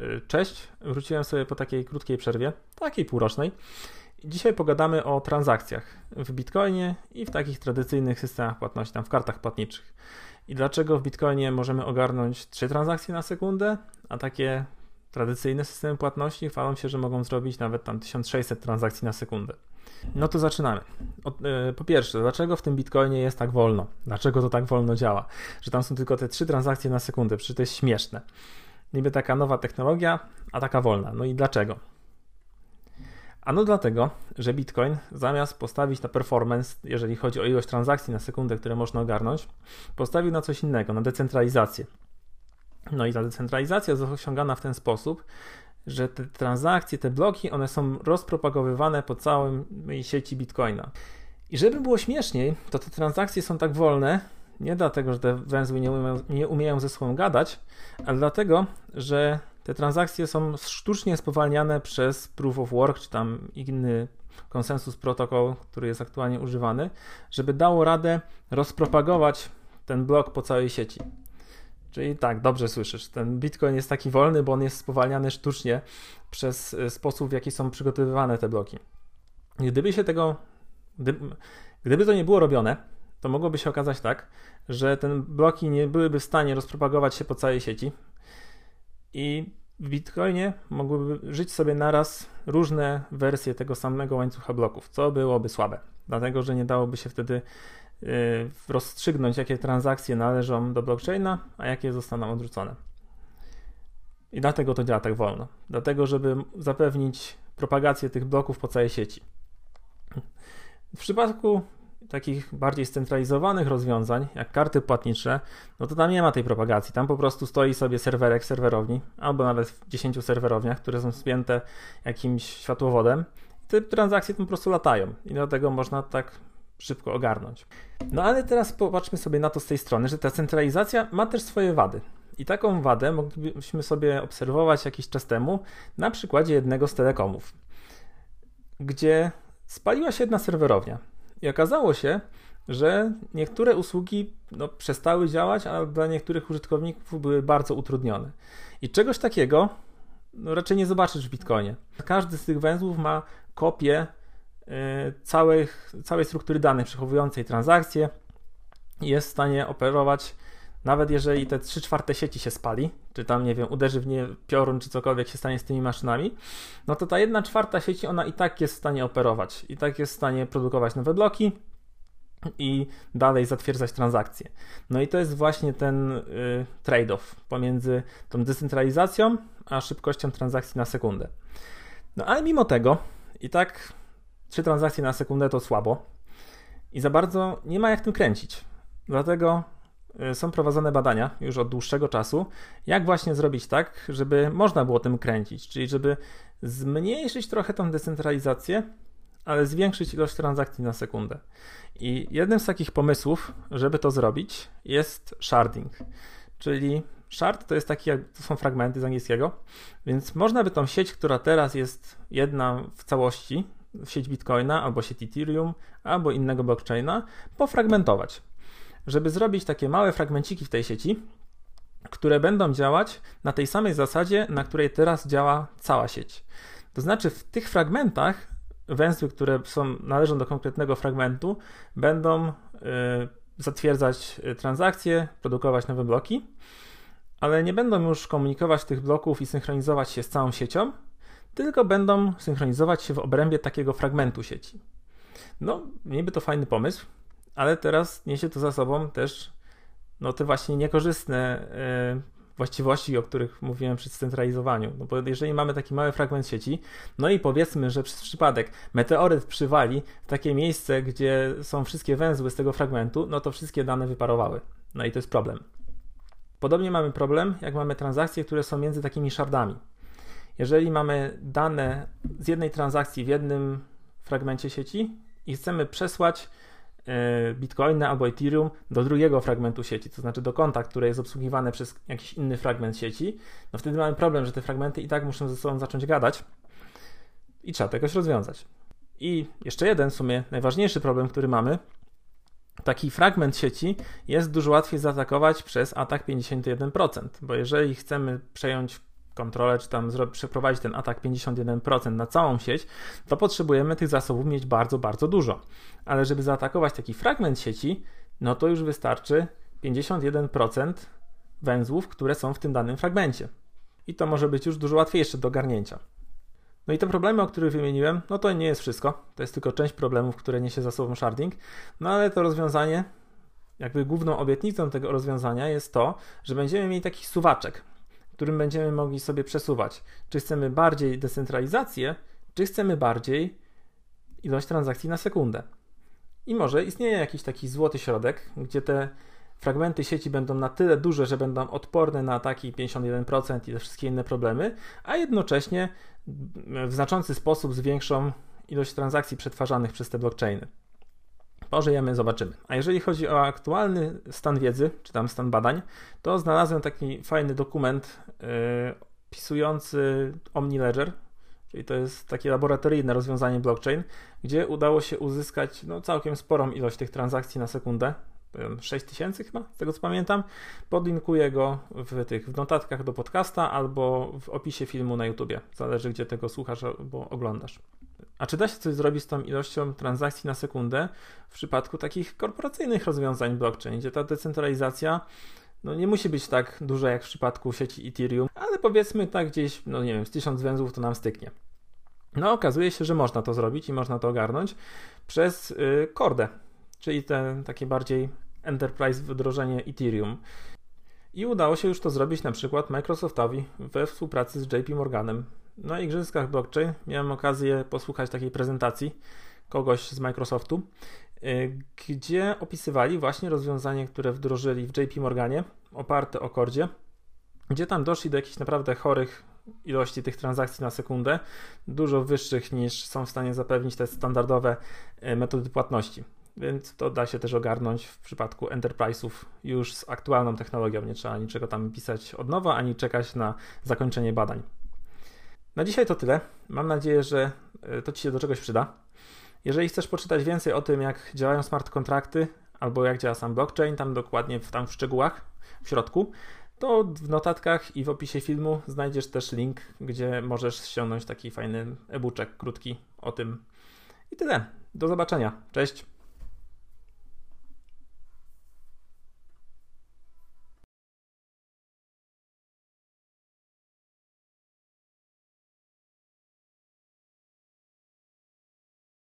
Y, cześć, wróciłem sobie po takiej krótkiej przerwie, takiej półrocznej. Dzisiaj pogadamy o transakcjach w Bitcoinie i w takich tradycyjnych systemach płatności, tam w kartach płatniczych. I dlaczego w Bitcoinie możemy ogarnąć 3 transakcje na sekundę, a takie tradycyjne systemy płatności chwalą się, że mogą zrobić nawet tam 1600 transakcji na sekundę. No to zaczynamy. Y, po pierwsze, dlaczego w tym Bitcoinie jest tak wolno? Dlaczego to tak wolno działa? Że tam są tylko te 3 transakcje na sekundę, przecież to jest śmieszne niby taka nowa technologia, a taka wolna. No i dlaczego? Ano dlatego, że Bitcoin zamiast postawić na performance, jeżeli chodzi o ilość transakcji na sekundę, które można ogarnąć, postawił na coś innego, na decentralizację. No i ta decentralizacja jest osiągana w ten sposób, że te transakcje, te bloki, one są rozpropagowywane po całej sieci Bitcoina. I żeby było śmieszniej, to te transakcje są tak wolne, nie dlatego, że te węzły nie umieją, nie umieją ze sobą gadać, ale dlatego, że te transakcje są sztucznie spowalniane przez Proof of Work, czy tam inny konsensus protokół, który jest aktualnie używany, żeby dało radę rozpropagować ten blok po całej sieci. Czyli tak, dobrze słyszysz, ten Bitcoin jest taki wolny, bo on jest spowalniany sztucznie przez e, sposób, w jaki są przygotowywane te bloki. Gdyby się tego, gdyby, gdyby to nie było robione, to mogłoby się okazać tak, że te bloki nie byłyby w stanie rozpropagować się po całej sieci i w Bitcoinie mogłyby żyć sobie naraz różne wersje tego samego łańcucha bloków, co byłoby słabe, dlatego że nie dałoby się wtedy yy, rozstrzygnąć, jakie transakcje należą do blockchaina, a jakie zostaną odrzucone. I dlatego to działa tak wolno. Dlatego, żeby zapewnić propagację tych bloków po całej sieci. W przypadku takich bardziej scentralizowanych rozwiązań, jak karty płatnicze, no to tam nie ma tej propagacji. Tam po prostu stoi sobie serwerek serwerowni, albo nawet w 10 serwerowniach, które są spięte jakimś światłowodem. Te transakcje tam po prostu latają i dlatego można tak szybko ogarnąć. No ale teraz popatrzmy sobie na to z tej strony, że ta centralizacja ma też swoje wady. I taką wadę moglibyśmy sobie obserwować jakiś czas temu na przykładzie jednego z telekomów, gdzie spaliła się jedna serwerownia. I okazało się, że niektóre usługi no, przestały działać, a dla niektórych użytkowników były bardzo utrudnione. I czegoś takiego no, raczej nie zobaczysz w Bitcoinie. Każdy z tych węzłów ma kopię y, całej, struktury danych przechowującej transakcje i jest w stanie operować nawet jeżeli te 3 czwarte sieci się spali, czy tam, nie wiem, uderzy w nie piorun, czy cokolwiek się stanie z tymi maszynami, no to ta 1 czwarta sieci, ona i tak jest w stanie operować, i tak jest w stanie produkować nowe bloki i dalej zatwierdzać transakcje. No i to jest właśnie ten y, trade-off pomiędzy tą decentralizacją, a szybkością transakcji na sekundę. No ale mimo tego, i tak 3 transakcje na sekundę to słabo i za bardzo nie ma jak tym kręcić. Dlatego są prowadzone badania już od dłuższego czasu, jak właśnie zrobić tak, żeby można było tym kręcić, czyli żeby zmniejszyć trochę tą decentralizację, ale zwiększyć ilość transakcji na sekundę. I jednym z takich pomysłów, żeby to zrobić, jest sharding, czyli shard to jest taki, to są fragmenty z angielskiego, więc można by tą sieć, która teraz jest jedna w całości, sieć Bitcoina albo sieć Ethereum, albo innego blockchaina, pofragmentować żeby zrobić takie małe fragmenciki w tej sieci, które będą działać na tej samej zasadzie, na której teraz działa cała sieć. To znaczy, w tych fragmentach węzły, które są, należą do konkretnego fragmentu, będą y, zatwierdzać y, transakcje, produkować nowe bloki, ale nie będą już komunikować tych bloków i synchronizować się z całą siecią, tylko będą synchronizować się w obrębie takiego fragmentu sieci. No, niby to fajny pomysł, ale teraz niesie to za sobą też no, te właśnie niekorzystne yy, właściwości, o których mówiłem przy scentralizowaniu. No bo jeżeli mamy taki mały fragment sieci, no i powiedzmy, że przez przypadek meteoryt przywali w takie miejsce, gdzie są wszystkie węzły z tego fragmentu, no to wszystkie dane wyparowały. No i to jest problem. Podobnie mamy problem, jak mamy transakcje, które są między takimi shardami. Jeżeli mamy dane z jednej transakcji w jednym fragmencie sieci i chcemy przesłać E, Bitcoina albo Ethereum do drugiego fragmentu sieci, to znaczy do konta, które jest obsługiwane przez jakiś inny fragment sieci, no wtedy mamy problem, że te fragmenty i tak muszą ze sobą zacząć gadać i trzeba to jakoś rozwiązać. I jeszcze jeden w sumie najważniejszy problem, który mamy, taki fragment sieci jest dużo łatwiej zaatakować przez atak 51%, bo jeżeli chcemy przejąć kontrolę, czy tam przeprowadzić ten atak 51% na całą sieć, to potrzebujemy tych zasobów mieć bardzo, bardzo dużo. Ale żeby zaatakować taki fragment sieci, no to już wystarczy 51% węzłów, które są w tym danym fragmencie. I to może być już dużo łatwiejsze do garnięcia. No i te problemy, o których wymieniłem, no to nie jest wszystko. To jest tylko część problemów, które niesie za sobą sharding. No ale to rozwiązanie, jakby główną obietnicą tego rozwiązania jest to, że będziemy mieli taki suwaczek, którym będziemy mogli sobie przesuwać. Czy chcemy bardziej decentralizację, czy chcemy bardziej ilość transakcji na sekundę. I może istnieje jakiś taki złoty środek, gdzie te fragmenty sieci będą na tyle duże, że będą odporne na ataki 51% i te wszystkie inne problemy, a jednocześnie w znaczący sposób zwiększą ilość transakcji przetwarzanych przez te blockchainy. Pożyjemy, zobaczymy. A jeżeli chodzi o aktualny stan wiedzy, czy tam stan badań, to znalazłem taki fajny dokument yy, pisujący OmniLedger, czyli to jest takie laboratoryjne rozwiązanie blockchain, gdzie udało się uzyskać no, całkiem sporą ilość tych transakcji na sekundę, 6000 chyba, z tego co pamiętam. Podlinkuję go w tych w notatkach do podcasta albo w opisie filmu na YouTubie. Zależy gdzie tego słuchasz albo oglądasz. A czy da się coś zrobić z tą ilością transakcji na sekundę w przypadku takich korporacyjnych rozwiązań blockchain, gdzie ta decentralizacja no nie musi być tak duża jak w przypadku sieci Ethereum, ale powiedzmy tak gdzieś, no nie wiem, z 1000 węzłów to nam styknie. No okazuje się, że można to zrobić i można to ogarnąć przez yy, Cordę, czyli te takie bardziej enterprise wdrożenie Ethereum. I udało się już to zrobić na przykład Microsoftowi we współpracy z JP Morganem. Na igrzyskach blockchain miałem okazję posłuchać takiej prezentacji kogoś z Microsoftu, y, gdzie opisywali właśnie rozwiązanie, które wdrożyli w JP Morganie, oparte o Cordzie, gdzie tam doszli do jakichś naprawdę chorych ilości tych transakcji na sekundę, dużo wyższych niż są w stanie zapewnić te standardowe y, metody płatności. Więc to da się też ogarnąć w przypadku enterprise'ów już z aktualną technologią. Nie trzeba niczego tam pisać od nowa, ani czekać na zakończenie badań. Na dzisiaj to tyle. Mam nadzieję, że e, to Ci się do czegoś przyda. Jeżeli chcesz poczytać więcej o tym, jak działają smart kontrakty, albo jak działa sam blockchain, tam dokładnie w, tam w szczegółach, w środku, to w notatkach i w opisie filmu znajdziesz też link, gdzie możesz ściągnąć taki fajny e-booczek krótki o tym. I tyle. Do zobaczenia. Cześć.